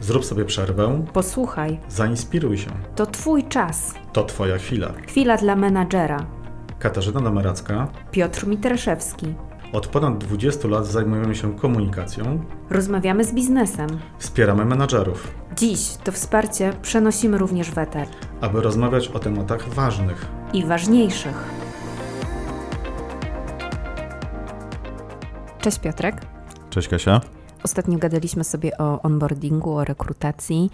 Zrób sobie przerwę, Posłuchaj, zainspiruj się. to Twój czas. To Twoja chwila. Chwila dla menadżera. Katarzyna Damaracka. Piotr Mitraszewski. Od ponad 20 lat zajmujemy się komunikacją, Rozmawiamy z biznesem. wspieramy menadżerów, Dziś to wsparcie przenosimy również w eter. aby rozmawiać o tematach ważnych. I ważniejszych. Cześć Piotrek. Cześć Kasia. Ostatnio gadaliśmy sobie o onboardingu, o rekrutacji,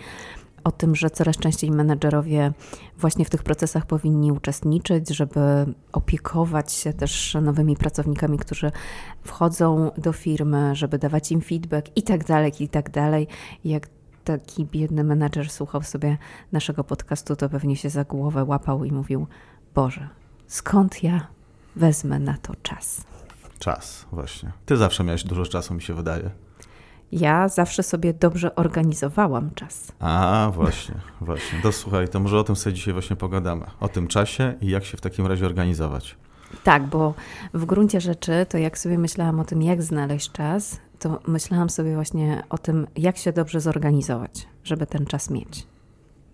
o tym, że coraz częściej menedżerowie właśnie w tych procesach powinni uczestniczyć, żeby opiekować się też nowymi pracownikami, którzy wchodzą do firmy, żeby dawać im feedback i tak dalej, i tak dalej. Jak taki biedny menedżer słuchał sobie naszego podcastu, to pewnie się za głowę łapał i mówił: Boże, skąd ja wezmę na to czas? Czas, właśnie. Ty zawsze miałeś dużo czasu, mi się wydaje. Ja zawsze sobie dobrze organizowałam czas. A, właśnie, właśnie. To słuchaj, to może o tym sobie dzisiaj właśnie pogadamy. O tym czasie i jak się w takim razie organizować. Tak, bo w gruncie rzeczy, to jak sobie myślałam o tym, jak znaleźć czas, to myślałam sobie właśnie o tym, jak się dobrze zorganizować, żeby ten czas mieć.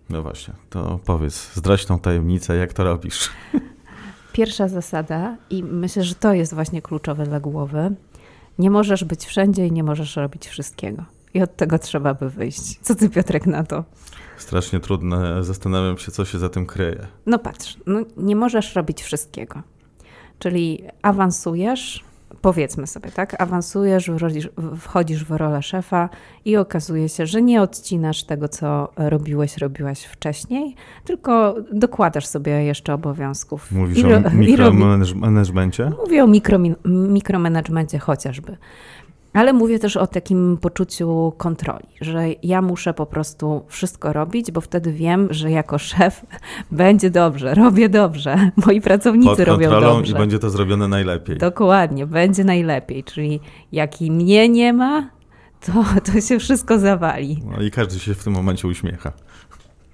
No właśnie, to powiedz, zdradź tą tajemnicę, jak to robisz. Pierwsza zasada, i myślę, że to jest właśnie kluczowe dla głowy, nie możesz być wszędzie i nie możesz robić wszystkiego. I od tego trzeba by wyjść. Co ty, Piotrek, na to? Strasznie trudne, zastanawiam się, co się za tym kryje. No patrz, no nie możesz robić wszystkiego. Czyli awansujesz, powiedzmy sobie, tak? Awansujesz, wchodzisz, w rolę szefa i okazuje się, że nie odcinasz tego, co robiłeś, robiłaś wcześniej, tylko dokładasz sobie jeszcze obowiązków. Mówisz I o? Mówię o mikro, mikromanagemencie chociażby. Ale mówię też o takim poczuciu kontroli, że ja muszę po prostu wszystko robić, bo wtedy wiem, że jako szef będzie dobrze, robię dobrze, moi pracownicy Pod robią kontrolą dobrze. i będzie to zrobione najlepiej. Dokładnie, będzie najlepiej. Czyli jak i mnie nie ma, to, to się wszystko zawali. No i każdy się w tym momencie uśmiecha.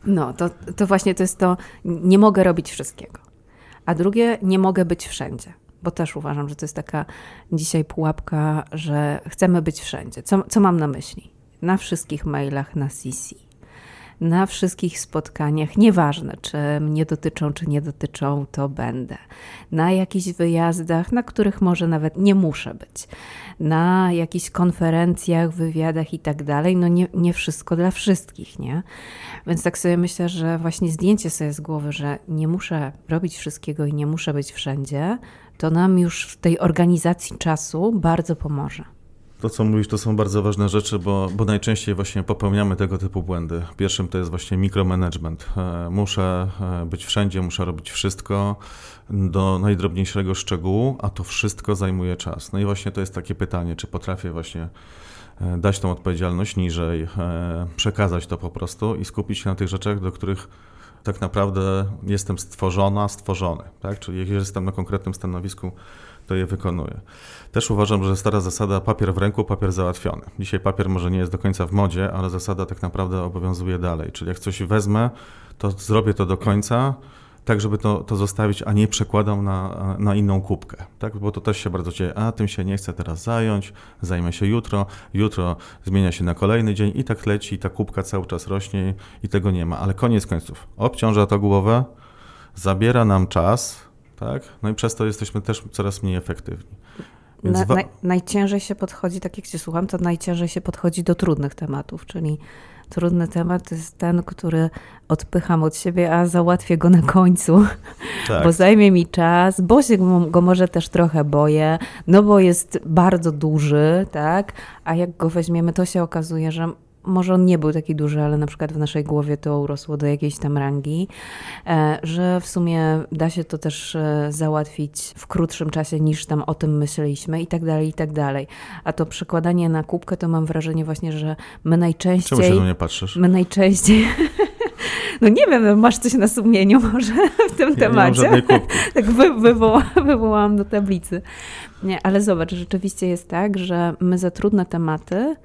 No, to, to właśnie to jest to, nie mogę robić wszystkiego. A drugie, nie mogę być wszędzie, bo też uważam, że to jest taka dzisiaj pułapka, że chcemy być wszędzie. Co, co mam na myśli? Na wszystkich mailach na CC, na wszystkich spotkaniach, nieważne czy mnie dotyczą, czy nie dotyczą, to będę. Na jakichś wyjazdach, na których może nawet nie muszę być. Na jakichś konferencjach, wywiadach i tak dalej. No nie, nie wszystko dla wszystkich, nie? Więc tak sobie myślę, że właśnie zdjęcie sobie z głowy, że nie muszę robić wszystkiego i nie muszę być wszędzie, to nam już w tej organizacji czasu bardzo pomoże. To, co mówisz, to są bardzo ważne rzeczy, bo, bo najczęściej właśnie popełniamy tego typu błędy. Pierwszym to jest właśnie mikromanagement. E, Muszę e, być wszędzie, muszę robić wszystko do najdrobniejszego szczegółu, a to wszystko zajmuje czas. No i właśnie to jest takie pytanie, czy potrafię właśnie e, dać tą odpowiedzialność niżej, e, przekazać to po prostu i skupić się na tych rzeczach, do których tak naprawdę jestem stworzona, stworzony. Tak? Czyli jak jestem na konkretnym stanowisku, to je wykonuję. Też uważam, że stara zasada papier w ręku, papier załatwiony. Dzisiaj papier może nie jest do końca w modzie, ale zasada tak naprawdę obowiązuje dalej. Czyli jak coś wezmę, to zrobię to do końca, tak żeby to, to zostawić, a nie przekładam na, na inną kubkę. Tak? Bo to też się bardzo dzieje. A tym się nie chcę teraz zająć, zajmę się jutro, jutro zmienia się na kolejny dzień i tak leci, i ta kubka cały czas rośnie i tego nie ma. Ale koniec końców, obciąża to głowę, zabiera nam czas, tak? No i przez to jesteśmy też coraz mniej efektywni. Na, naj, najciężej się podchodzi, tak jak Cię słucham, to najciężej się podchodzi do trudnych tematów, czyli trudny temat to jest ten, który odpycham od siebie, a załatwię go na końcu, tak. bo zajmie mi czas, bo się go, go może też trochę boję, no bo jest bardzo duży, tak, a jak go weźmiemy, to się okazuje, że może on nie był taki duży, ale na przykład w naszej głowie to urosło do jakiejś tam rangi, e, że w sumie da się to też e, załatwić w krótszym czasie niż tam o tym myśleliśmy i tak dalej, i tak dalej. A to przekładanie na kubkę to mam wrażenie właśnie, że my Czemu się najczęściej... na mnie patrzysz? My najczęściej... No nie wiem, no masz coś na sumieniu może w tym Ja nie mam temacie. żadnej kubki. tak wy, wywoła, wywołałam do tablicy. Nie, ale zobacz, rzeczywiście jest tak, że my za trudne tematy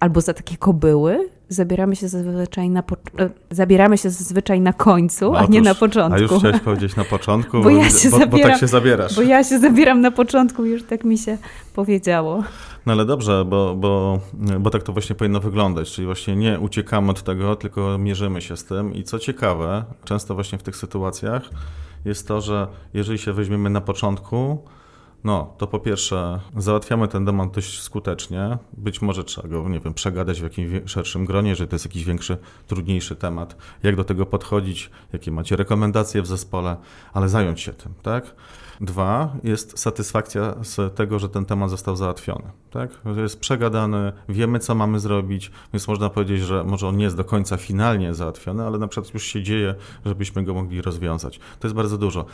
albo za takie kobyły zabieramy się zazwyczaj na, po, e, zabieramy się zazwyczaj na końcu, No a nie otóż, na początku. A już chciałeś powiedzieć na początku, Bo ja się bo, bo zabieram- tak się zabierasz. Bo ja się zabieram na początku, już tak mi się powiedziało. No ale dobrze, bo, bo, bo tak to właśnie powinno wyglądać, czyli właśnie nie uciekamy od tego, tylko mierzymy się z tym. I co ciekawe, często właśnie w tych sytuacjach jest to, że jeżeli się weźmiemy na początku, no to po pierwsze załatwiamy ten temat dość skutecznie. Być może trzeba go, nie wiem, przegadać w jakimś szerszym gronie, że to jest jakiś większy, trudniejszy temat. Jak do tego podchodzić, jakie macie rekomendacje w zespole, ale zająć się tym, tak? Dwa, jest satysfakcja z tego, że ten temat został załatwiony. Tak? Że jest przegadany, wiemy, co mamy zrobić, więc można powiedzieć, że może on nie jest do końca finalnie załatwiony, ale na przykład już się dzieje, żebyśmy go mogli rozwiązać. To jest bardzo dużo.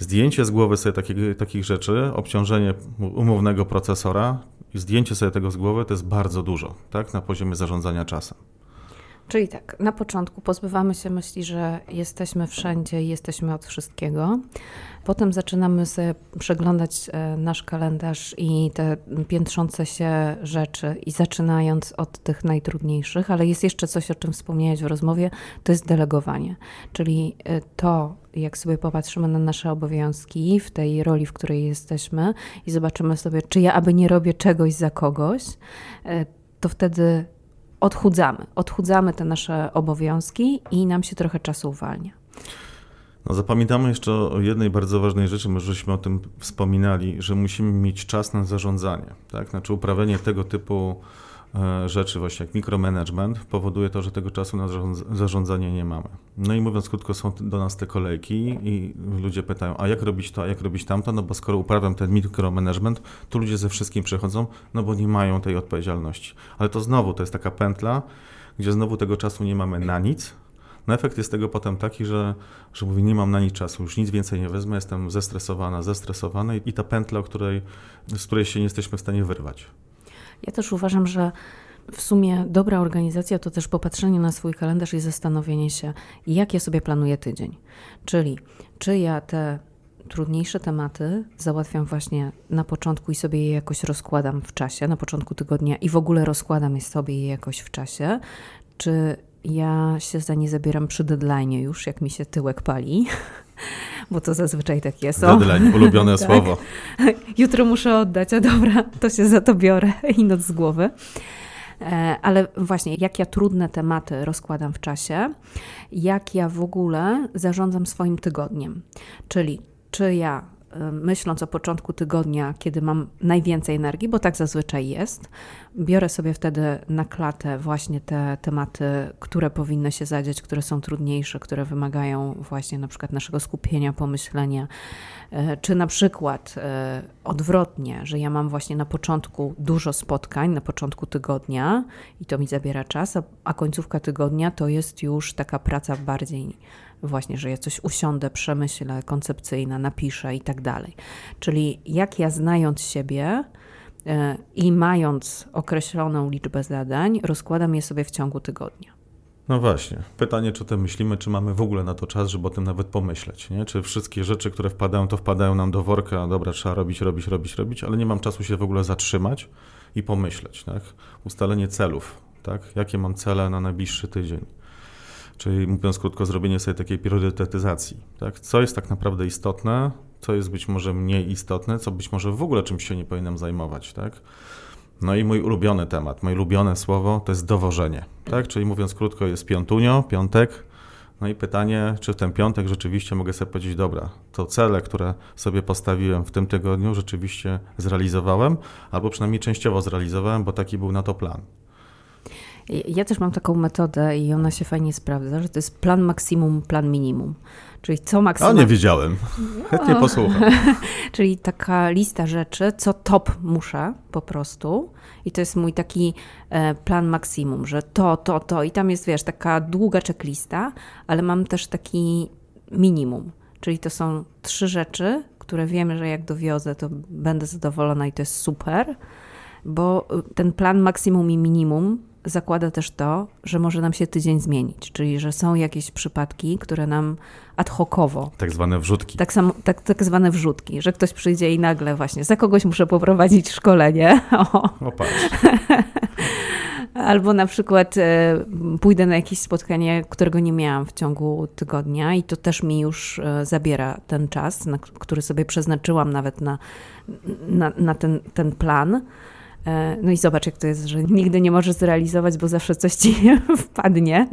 Zdjęcie z głowy sobie takich rzeczy, obciążenie umownego procesora i zdjęcie sobie tego z głowy to jest bardzo dużo tak? na poziomie zarządzania czasem. Czyli tak, na początku pozbywamy się myśli, że jesteśmy wszędzie i jesteśmy od wszystkiego. Potem zaczynamy sobie przeglądać e, nasz kalendarz i te piętrzące się rzeczy, i zaczynając od tych najtrudniejszych, ale jest jeszcze coś, o czym wspomniałeś w rozmowie, to jest delegowanie. Czyli e, to, jak sobie popatrzymy na nasze obowiązki w tej roli, w której jesteśmy i zobaczymy sobie, czy ja aby nie robię czegoś za kogoś, e, to wtedy odchudzamy. Odchudzamy te nasze obowiązki i nam się trochę czasu uwalnia. No, zapamiętamy jeszcze o jednej bardzo ważnej rzeczy, my żeśmy o tym wspominali, że musimy mieć czas na zarządzanie. Tak? Znaczy uprawianie tego typu rzeczy, właśnie jak mikromanagement, powoduje to, że tego czasu na zarządz- zarządzanie nie mamy. No i mówiąc krótko, są do nas te kolejki i ludzie pytają, a jak robić to, a jak robić tamto? No bo skoro uprawiam ten mikromanagement, to ludzie ze wszystkim przychodzą, no bo nie mają tej odpowiedzialności. Ale to znowu, to jest taka pętla, gdzie znowu tego czasu nie mamy na nic, no efekt jest tego potem taki, że, że mówię, nie mam na nic czasu, już nic więcej nie wezmę, jestem zestresowana, zestresowany i ta pętla, której, z której się nie jesteśmy w stanie wyrwać. Ja też uważam, że w sumie dobra organizacja to też popatrzenie na swój kalendarz i zastanowienie się, jak ja sobie planuję tydzień. Czyli czy ja te trudniejsze tematy załatwiam właśnie na początku i sobie je jakoś rozkładam w czasie, na początku tygodnia i w ogóle rozkładam je sobie jakoś w czasie, czy ja się za nie zabieram przy deadline już, jak mi się tyłek pali, bo to zazwyczaj tak jest. Deadline, ulubione Tak. słowo. Jutro muszę oddać, a dobra, to się za to biorę i noc z głowy. E, Ale właśnie, jak ja trudne tematy rozkładam w czasie, jak ja w ogóle zarządzam swoim tygodniem. Czyli czy ja, myśląc o początku tygodnia, kiedy mam najwięcej energii, bo tak zazwyczaj jest, biorę sobie wtedy na klatę właśnie te tematy, które powinny się zadziać, które są trudniejsze, które wymagają właśnie na przykład naszego skupienia, pomyślenia, E, Czy na przykład e, odwrotnie, że ja mam właśnie na początku dużo spotkań, na początku tygodnia i to mi zabiera czas, a, a końcówka tygodnia to jest już taka praca bardziej właśnie, że ja coś usiądę, przemyślę, koncepcyjna, napiszę i tak dalej. Czyli jak ja znając siebie e, i mając określoną liczbę zadań, rozkładam je sobie w ciągu tygodnia. No właśnie. Pytanie, czy o tym myślimy, czy mamy w ogóle na to czas, żeby o tym nawet pomyśleć, nie? Czy wszystkie rzeczy, które wpadają, to wpadają nam do worka, dobra, trzeba robić, robić, robić, robić, ale nie mam czasu się w ogóle zatrzymać i pomyśleć, tak? Ustalenie celów, tak? Jakie mam cele na najbliższy tydzień? Czyli mówiąc krótko, zrobienie sobie takiej priorytetyzacji, tak? Co jest tak naprawdę istotne, co jest być może mniej istotne, co być może w ogóle czymś się nie powinienem zajmować, tak? No i mój ulubiony temat, moje ulubione słowo to jest dowożenie, tak? Czyli mówiąc krótko jest piątunio, piątek, no i pytanie, czy w ten piątek rzeczywiście mogę sobie powiedzieć, dobra, to cele, które sobie postawiłem w tym tygodniu rzeczywiście zrealizowałem, albo przynajmniej częściowo zrealizowałem, bo taki był na to plan. Ja też mam taką metodę i ona się fajnie sprawdza, że to jest plan maksimum, plan minimum. Czyli co A maksimum. nie wiedziałem. Chętnie posłucham. Czyli taka lista rzeczy, co top muszę po prostu. I to jest mój taki e, plan maksimum, że to, to, to. I tam jest, wiesz, taka długa checklista, ale mam też taki minimum. Czyli to są trzy rzeczy, które wiemy, że jak dowiozę, to będę zadowolona i to jest super. Bo y, ten plan maksimum i minimum zakłada też to, że może nam się tydzień zmienić. Czyli, że są jakieś przypadki, które nam ad hocowo Tak zwane wrzutki. tak, samo, tak, tak zwane wrzutki, że ktoś przyjdzie i nagle właśnie za kogoś muszę poprowadzić szkolenie. O, O patrz. Albo na przykład e, pójdę na jakieś spotkanie, którego nie miałam w ciągu tygodnia i to też mi już e, zabiera ten czas, który sobie przeznaczyłam nawet na, na, na ten, ten plan. E, no i zobacz, jak to jest, że nigdy nie możesz zrealizować, bo zawsze coś ci wpadnie.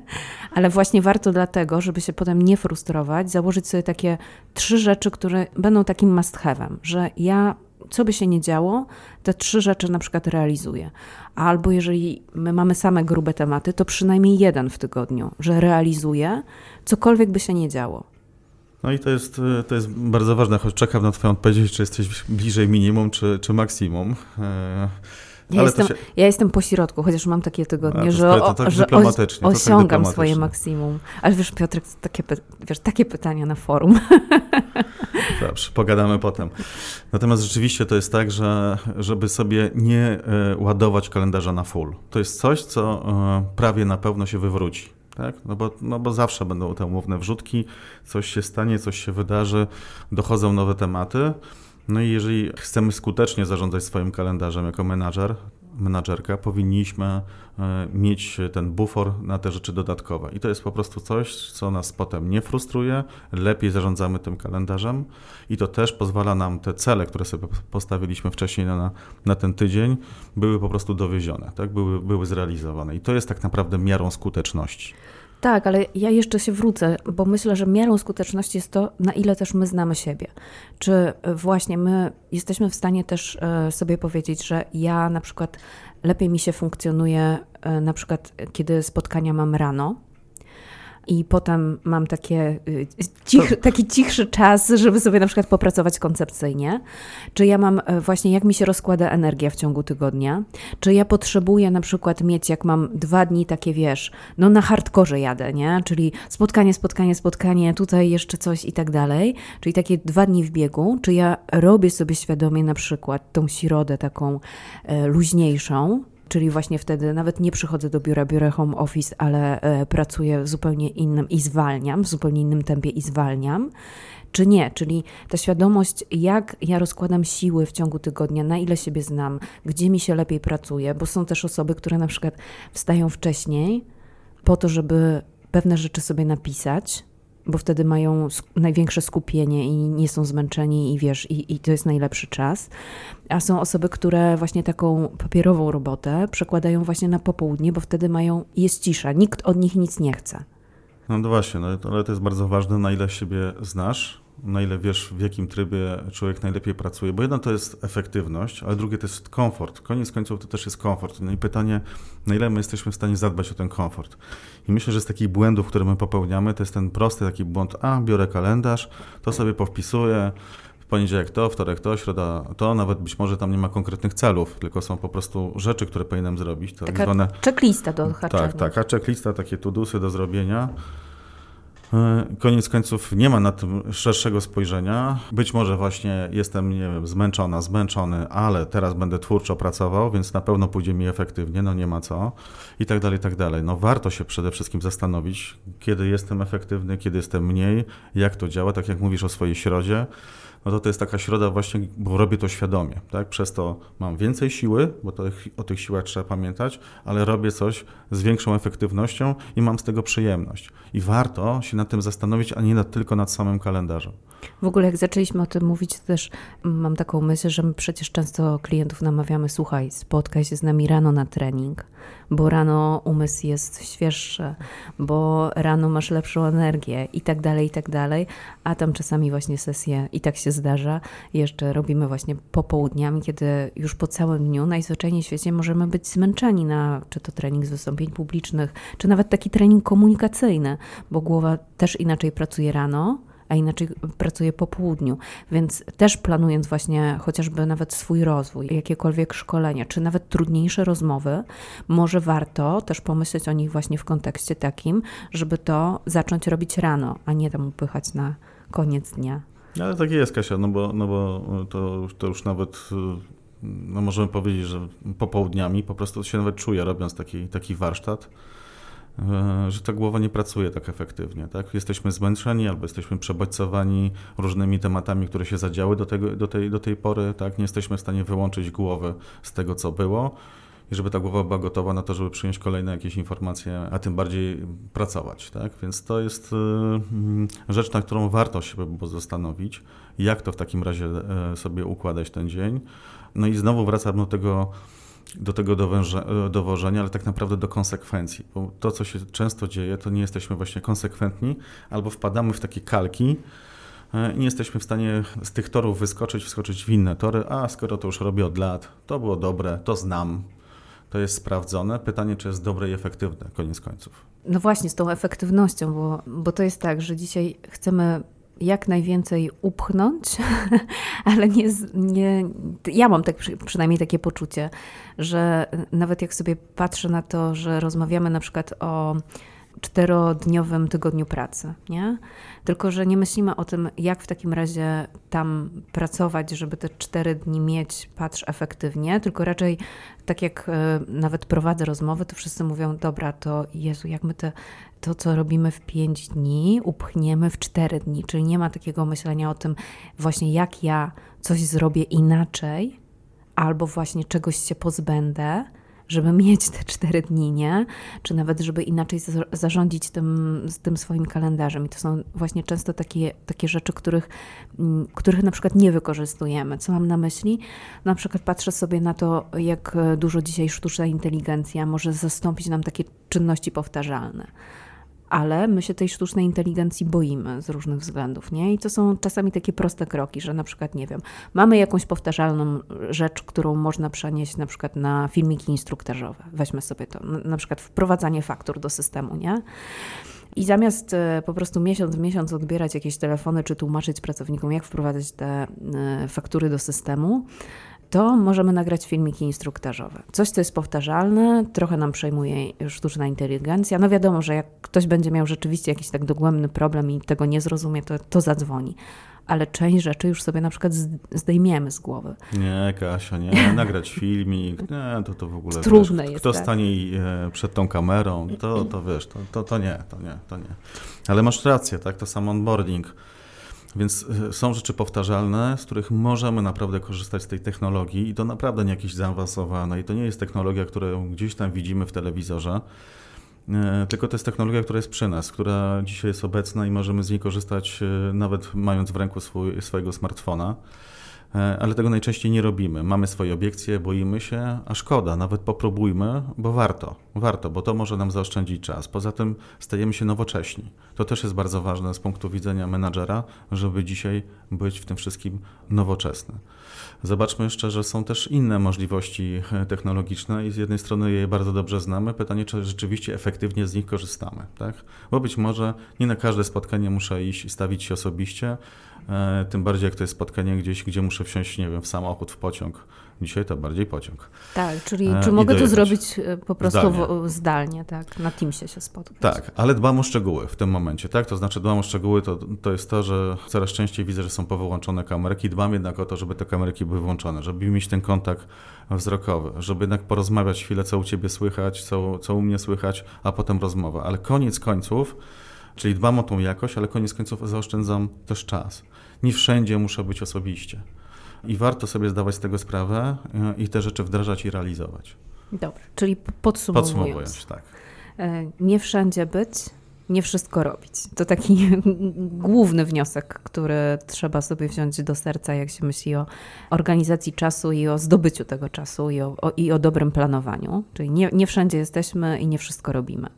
Ale właśnie warto dlatego, żeby się potem nie frustrować, założyć sobie takie trzy rzeczy, które będą takim must have'em, że ja co by się nie działo, te trzy rzeczy na przykład realizuję. Albo jeżeli my mamy same grube tematy, to przynajmniej jeden w tygodniu, że realizuję, cokolwiek by się nie działo. No i to jest, to jest bardzo ważne, choć czekam na Twoją odpowiedź, czy jesteś bliżej minimum, czy, czy maksimum. E, ja jestem, się... ja jestem po środku, chociaż mam takie tygodnie, że, o, tak że osiągam tak swoje maksimum. Ale wiesz, Piotrek, takie, wiesz, takie pytania na forum. Dobrze, pogadamy potem. Natomiast rzeczywiście to jest tak, że żeby sobie nie e, ładować kalendarza na full. To jest coś, co e, prawie na pewno się wywróci. Tak? No, bo, no bo zawsze będą te umowne wrzutki, coś się stanie, coś się wydarzy, dochodzą nowe tematy. No i jeżeli chcemy skutecznie zarządzać swoim kalendarzem jako menadżer, menadżerka, powinniśmy e, mieć ten bufor na te rzeczy dodatkowe. I to jest po prostu coś, co nas potem nie frustruje, lepiej zarządzamy tym kalendarzem i to też pozwala nam te cele, które sobie postawiliśmy wcześniej na, na ten tydzień, były po prostu dowiezione, tak? były, były zrealizowane. I to jest tak naprawdę miarą skuteczności. Tak, ale ja jeszcze się wrócę, bo myślę, że miarą skuteczności jest to, na ile też my znamy siebie. Czy właśnie my jesteśmy w stanie też e, sobie powiedzieć, że ja na przykład lepiej mi się funkcjonuje, e, na przykład kiedy spotkania mam rano, i potem mam takie, y, cich, taki cichszy czas, żeby sobie na przykład popracować koncepcyjnie. Czy ja mam e, właśnie, jak mi się rozkłada energia w ciągu tygodnia? Czy ja potrzebuję na przykład mieć, jak mam dwa dni takie, wiesz, no na hardkorze jadę, nie? Czyli spotkanie, spotkanie, spotkanie, tutaj jeszcze coś i tak dalej. Czyli takie dwa dni w biegu. Czy ja robię sobie świadomie na przykład tą środę taką e, luźniejszą, czyli właśnie wtedy nawet nie przychodzę do biura, biorę home office, ale e, pracuję w zupełnie innym i zwalniam, w zupełnie innym tempie i zwalniam, czy nie, czyli ta świadomość, jak ja rozkładam siły w ciągu tygodnia, na ile siebie znam, gdzie mi się lepiej pracuje, bo są też osoby, które na przykład wstają wcześniej po to, żeby pewne rzeczy sobie napisać, bo wtedy mają największe skupienie i nie są zmęczeni i wiesz, i, i to jest najlepszy czas. A są osoby, które właśnie taką papierową robotę przekładają właśnie na popołudnie, bo wtedy mają, jest cisza, nikt od nich nic nie chce. No to właśnie, no, ale to jest bardzo ważne, na ile siebie znasz, na ile wiesz, w jakim trybie człowiek najlepiej pracuje. Bo jedno to jest efektywność, ale drugie to jest komfort. Koniec końców to też jest komfort. No i pytanie, na ile my jesteśmy w stanie zadbać o ten komfort. I myślę, że z takich błędów, które my popełniamy, to jest ten prosty taki błąd, a biorę kalendarz, to sobie powpisuję, w poniedziałek to, wtorek to, środa to, nawet być może tam nie ma konkretnych celów, tylko są po prostu rzeczy, które powinienem zrobić. To Taka tak zwane... checklista do haczenia. Tak, taka checklista, takie tudusy do zrobienia. E, koniec końców nie ma na tym szerszego spojrzenia. Być może właśnie jestem, nie wiem, zmęczona, zmęczony, ale teraz będę twórczo pracował, więc na pewno pójdzie mi efektywnie, no nie ma co i tak dalej, i tak dalej. No warto się przede wszystkim zastanowić, kiedy jestem efektywny, kiedy jestem mniej, jak to działa, tak jak mówisz o swojej środzie no to to jest taka środa właśnie, bo robię to świadomie, tak? Przez to mam więcej siły, bo to, o tych siłach trzeba pamiętać, ale robię coś z większą efektywnością i mam z tego przyjemność. I warto się nad tym zastanowić, a nie nad, tylko nad samym kalendarzem. W ogóle jak zaczęliśmy o tym mówić, to też mam taką myśl, że my przecież często klientów namawiamy, słuchaj, spotkaj się z nami rano na trening, bo rano umysł jest świeższy, bo rano masz lepszą energię i tak dalej, i tak dalej, a tam czasami właśnie sesje i tak się zdarza, jeszcze robimy właśnie popołudniami, kiedy już po całym dniu najzwyczajniej w świecie możemy być zmęczeni na czy to trening z wystąpień publicznych, czy nawet taki trening komunikacyjny, bo głowa też inaczej pracuje rano, a inaczej pracuję po południu. Więc też planując właśnie chociażby nawet swój rozwój, jakiekolwiek szkolenia, czy nawet trudniejsze rozmowy, może warto też pomyśleć o nich właśnie w kontekście takim, żeby to zacząć robić rano, a nie tam upychać na koniec dnia. Ale tak jest, Kasia, no bo, no bo to, to już nawet no możemy powiedzieć, że popołudniami po prostu się nawet czuję, robiąc taki, taki warsztat. E, że ta głowa nie pracuje tak efektywnie. Tak? Jesteśmy zmęczeni albo jesteśmy przebodźcowani różnymi tematami, które się zadziały do, tego, do, tej, do tej pory. Tak? Nie jesteśmy w stanie wyłączyć głowy z tego, co było. I żeby ta głowa była gotowa na to, żeby przyjąć kolejne jakieś informacje, a tym bardziej pracować. Tak? Więc to jest y, rzecz, na którą warto się było zastanowić, jak to w takim razie e, sobie układać ten dzień. No i znowu wracam do tego, do tego dowęże, dowożenia, ale tak naprawdę do konsekwencji. Bo to, co się często dzieje, to nie jesteśmy właśnie konsekwentni, albo wpadamy w takie kalki, E, nie jesteśmy w stanie z tych torów wyskoczyć, wskoczyć w inne tory, a skoro to już robię od lat, to było dobre, to znam, to jest sprawdzone. Pytanie, czy jest dobre i efektywne, koniec końców. No właśnie, z tą efektywnością, bo, bo to jest tak, że dzisiaj chcemy jak najwięcej upchnąć, ale nie, nie. Ja mam tak przynajmniej takie poczucie, że nawet jak sobie patrzę na to, że rozmawiamy na przykład o czterodniowym tygodniu pracy, nie? Tylko, że nie myślimy o tym, jak w takim razie tam pracować, żeby te cztery dni mieć, patrz, efektywnie, tylko raczej tak jak e, nawet prowadzę rozmowy, to wszyscy mówią, dobra, to Jezu, jak my te, to, co robimy w pięć dni, upchniemy w cztery dni, czyli nie ma takiego myślenia o tym właśnie, jak ja coś zrobię inaczej, albo właśnie czegoś się pozbędę, żeby mieć te cztery dni, nie? Czy nawet, żeby inaczej zarządzić tym, tym swoim kalendarzem. I to są właśnie często takie, takie rzeczy, których, mm, których na przykład nie wykorzystujemy. Co mam na myśli? Na przykład patrzę sobie na to, jak dużo dzisiaj sztuczna inteligencja może zastąpić nam takie czynności powtarzalne ale my się tej sztucznej inteligencji boimy z różnych względów, nie? I to są czasami takie proste kroki, że na przykład, nie wiem, mamy jakąś powtarzalną rzecz, którą można przenieść na przykład na filmiki instruktażowe. Weźmy sobie to, na przykład wprowadzanie faktur do systemu, nie? I zamiast e, po prostu miesiąc w miesiąc odbierać jakieś telefony czy tłumaczyć pracownikom, jak wprowadzać te e, faktury do systemu, to możemy nagrać filmiki instruktażowe. Coś, co jest powtarzalne, trochę nam przejmuje sztuczna inteligencja. No wiadomo, że jak ktoś będzie miał rzeczywiście jakiś tak dogłębny problem i tego nie zrozumie, to, to zadzwoni. Ale część rzeczy już sobie na przykład zdejmiemy z głowy. Nie, Kasia, nie. Nagrać filmik, nie, to to w ogóle. Trudne wiesz, jest. Kto tak? stanie e, przed tą kamerą, to, to wiesz, to, to, to nie, to nie, to nie. Ale masz rację, tak? To sam onboarding więc e, są rzeczy powtarzalne, z których możemy naprawdę korzystać z tej technologii i to naprawdę nie jakieś zaawansowane i to nie jest technologia, którą gdzieś tam widzimy w telewizorze, e, tylko to jest technologia, która jest przy nas, która dzisiaj jest obecna i możemy z niej korzystać e, nawet mając w ręku swój, swojego smartfona. E, ale tego najczęściej nie robimy. Mamy swoje obiekcje, boimy się, a szkoda, nawet popróbujmy, bo warto, warto, bo to może nam zaoszczędzić czas. Poza tym stajemy się nowocześni. To też jest bardzo ważne z punktu widzenia menadżera, żeby dzisiaj być w tym wszystkim nowoczesny. Zobaczmy jeszcze, że są też inne możliwości e, technologiczne i z jednej strony je bardzo dobrze znamy. Pytanie, czy rzeczywiście efektywnie z nich korzystamy, tak? Bo być może nie na każde spotkanie muszę iść i stawić się osobiście, tym bardziej jak to jest spotkanie gdzieś, gdzie muszę wsiąść, nie wiem, w samochód, w pociąg. Dzisiaj to bardziej pociąg. Tak, czyli e, czy mogę to zrobić e, po prostu zdalnie. zdalnie, tak, na Teamsie się spotkać. Tak, ale dbam o szczegóły w tym momencie, tak, to znaczy dbam o szczegóły, to, to jest to, że coraz częściej widzę, że są powyłączone kamerki, dbam jednak o to, żeby te kamerki były włączone, żeby mieć ten kontakt wzrokowy, żeby jednak porozmawiać chwilę, co u Ciebie słychać, co, co u mnie słychać, a potem rozmowa, ale koniec końców, czyli dbam o tą jakość, ale koniec końców zaoszczędzam też czas nie wszędzie muszę być osobiście. I warto sobie zdawać z tego sprawę e, i te rzeczy wdrażać i realizować. Dobrze, czyli podsumowując. Podsumowując, tak. E, nie wszędzie być, nie wszystko robić. To taki główny wniosek, który trzeba sobie wziąć do serca, jak się myśli o organizacji czasu i o zdobyciu tego czasu i o, o i o dobrym planowaniu. Czyli nie, nie wszędzie jesteśmy i nie wszystko robimy.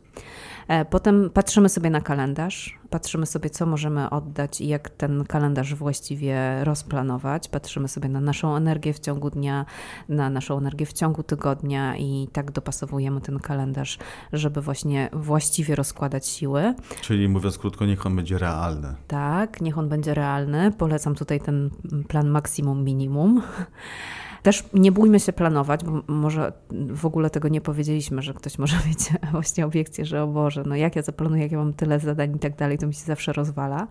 E, potem patrzymy sobie na kalendarz, patrzymy sobie, co możemy oddać i jak ten kalendarz właściwie rozplanować. Patrzymy sobie na naszą energię w ciągu dnia, na naszą energię w ciągu tygodnia i tak dopasowujemy ten kalendarz, żeby właśnie właściwie rozkładać siły. Czyli mówiąc krótko, niech on będzie realny. Tak, niech on będzie realny. Polecam tutaj ten plan maksimum, minimum. Też nie bójmy się planować, bo może w ogóle tego nie powiedzieliśmy, że ktoś może mieć właśnie obiekcję, że o Boże, no jak ja zaplanuję, jak ja mam tyle zadań i tak dalej, to mi się zawsze rozwala.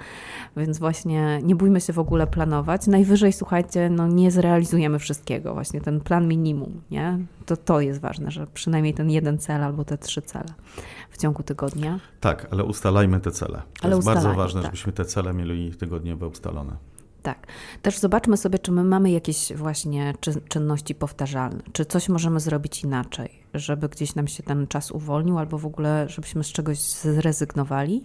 Więc właśnie nie bójmy się w ogóle planować. Najwyżej, słuchajcie, no nie zrealizujemy wszystkiego. Właśnie ten plan minimum, nie? To, to jest ważne, że przynajmniej ten jeden cel albo te trzy cele w ciągu tygodnia. Tak, ale ustalajmy te cele. To ale jest bardzo ważne, tak. żebyśmy te cele mieli tygodniowe ustalone. Tak. Też zobaczmy sobie, czy my mamy jakieś właśnie czynności powtarzalne, czy coś możemy zrobić inaczej, żeby gdzieś nam się ten czas uwolnił, albo w ogóle, żebyśmy z czegoś zrezygnowali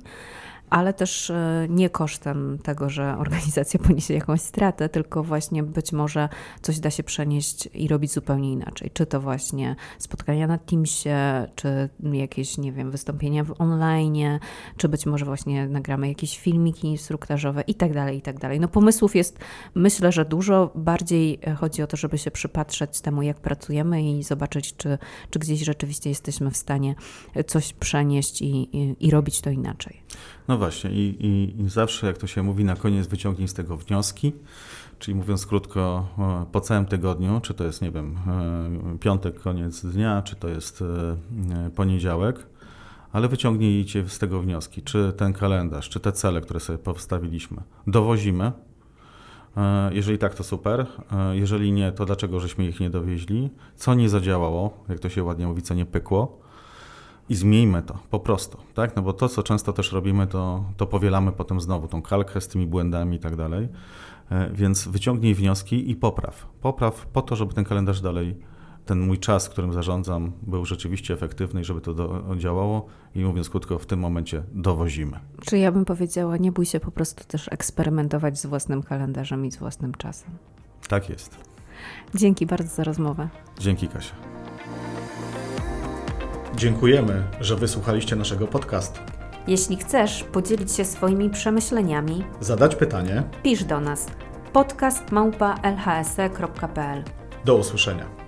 ale też e, nie kosztem tego, że organizacja poniesie jakąś stratę, tylko właśnie być może coś da się przenieść i robić zupełnie inaczej. Czy to właśnie spotkania na Teamsie, czy jakieś, nie wiem, wystąpienia w online, czy być może właśnie nagramy jakieś filmiki instruktażowe i tak dalej, i tak dalej. No pomysłów jest myślę, że dużo. Bardziej chodzi o to, żeby się przypatrzeć temu, jak pracujemy i zobaczyć, czy, czy gdzieś rzeczywiście jesteśmy w stanie coś przenieść i, i, i robić to inaczej. No właśnie i, i, i, zawsze, jak to się mówi, na koniec wyciągnij z tego wnioski, czyli mówiąc krótko, po całym tygodniu, czy to jest, nie wiem, e, piątek, koniec dnia, czy to jest e, poniedziałek, ale wyciągnijcie z tego wnioski, czy ten kalendarz, czy te cele, które sobie postawiliśmy, dowozimy. E, jeżeli tak, to super. Jeżeli nie, to dlaczego żeśmy ich nie dowieźli? Co nie zadziałało, jak to się ładnie mówi, co nie pykło? I zmieńmy to po prostu, tak? No bo to, co często też robimy, to, to powielamy potem znowu tą kalkę z tymi błędami i tak dalej. E, więc wyciągnij wnioski i popraw. Popraw po to, żeby ten kalendarz dalej, ten mój czas, którym zarządzam, był rzeczywiście efektywny i żeby to do, działało. I mówiąc krótko, w tym momencie dowozimy. Czy ja bym powiedziała, nie bój się po prostu też eksperymentować z własnym kalendarzem i z własnym czasem. Tak jest. Dzięki bardzo za rozmowę. Dzięki, Kasia. Dziękujemy, że wysłuchaliście naszego podcastu. Jeśli chcesz podzielić się swoimi przemyśleniami, zadać pytanie, pisz do nas podcast.lhse.pl. Do usłyszenia.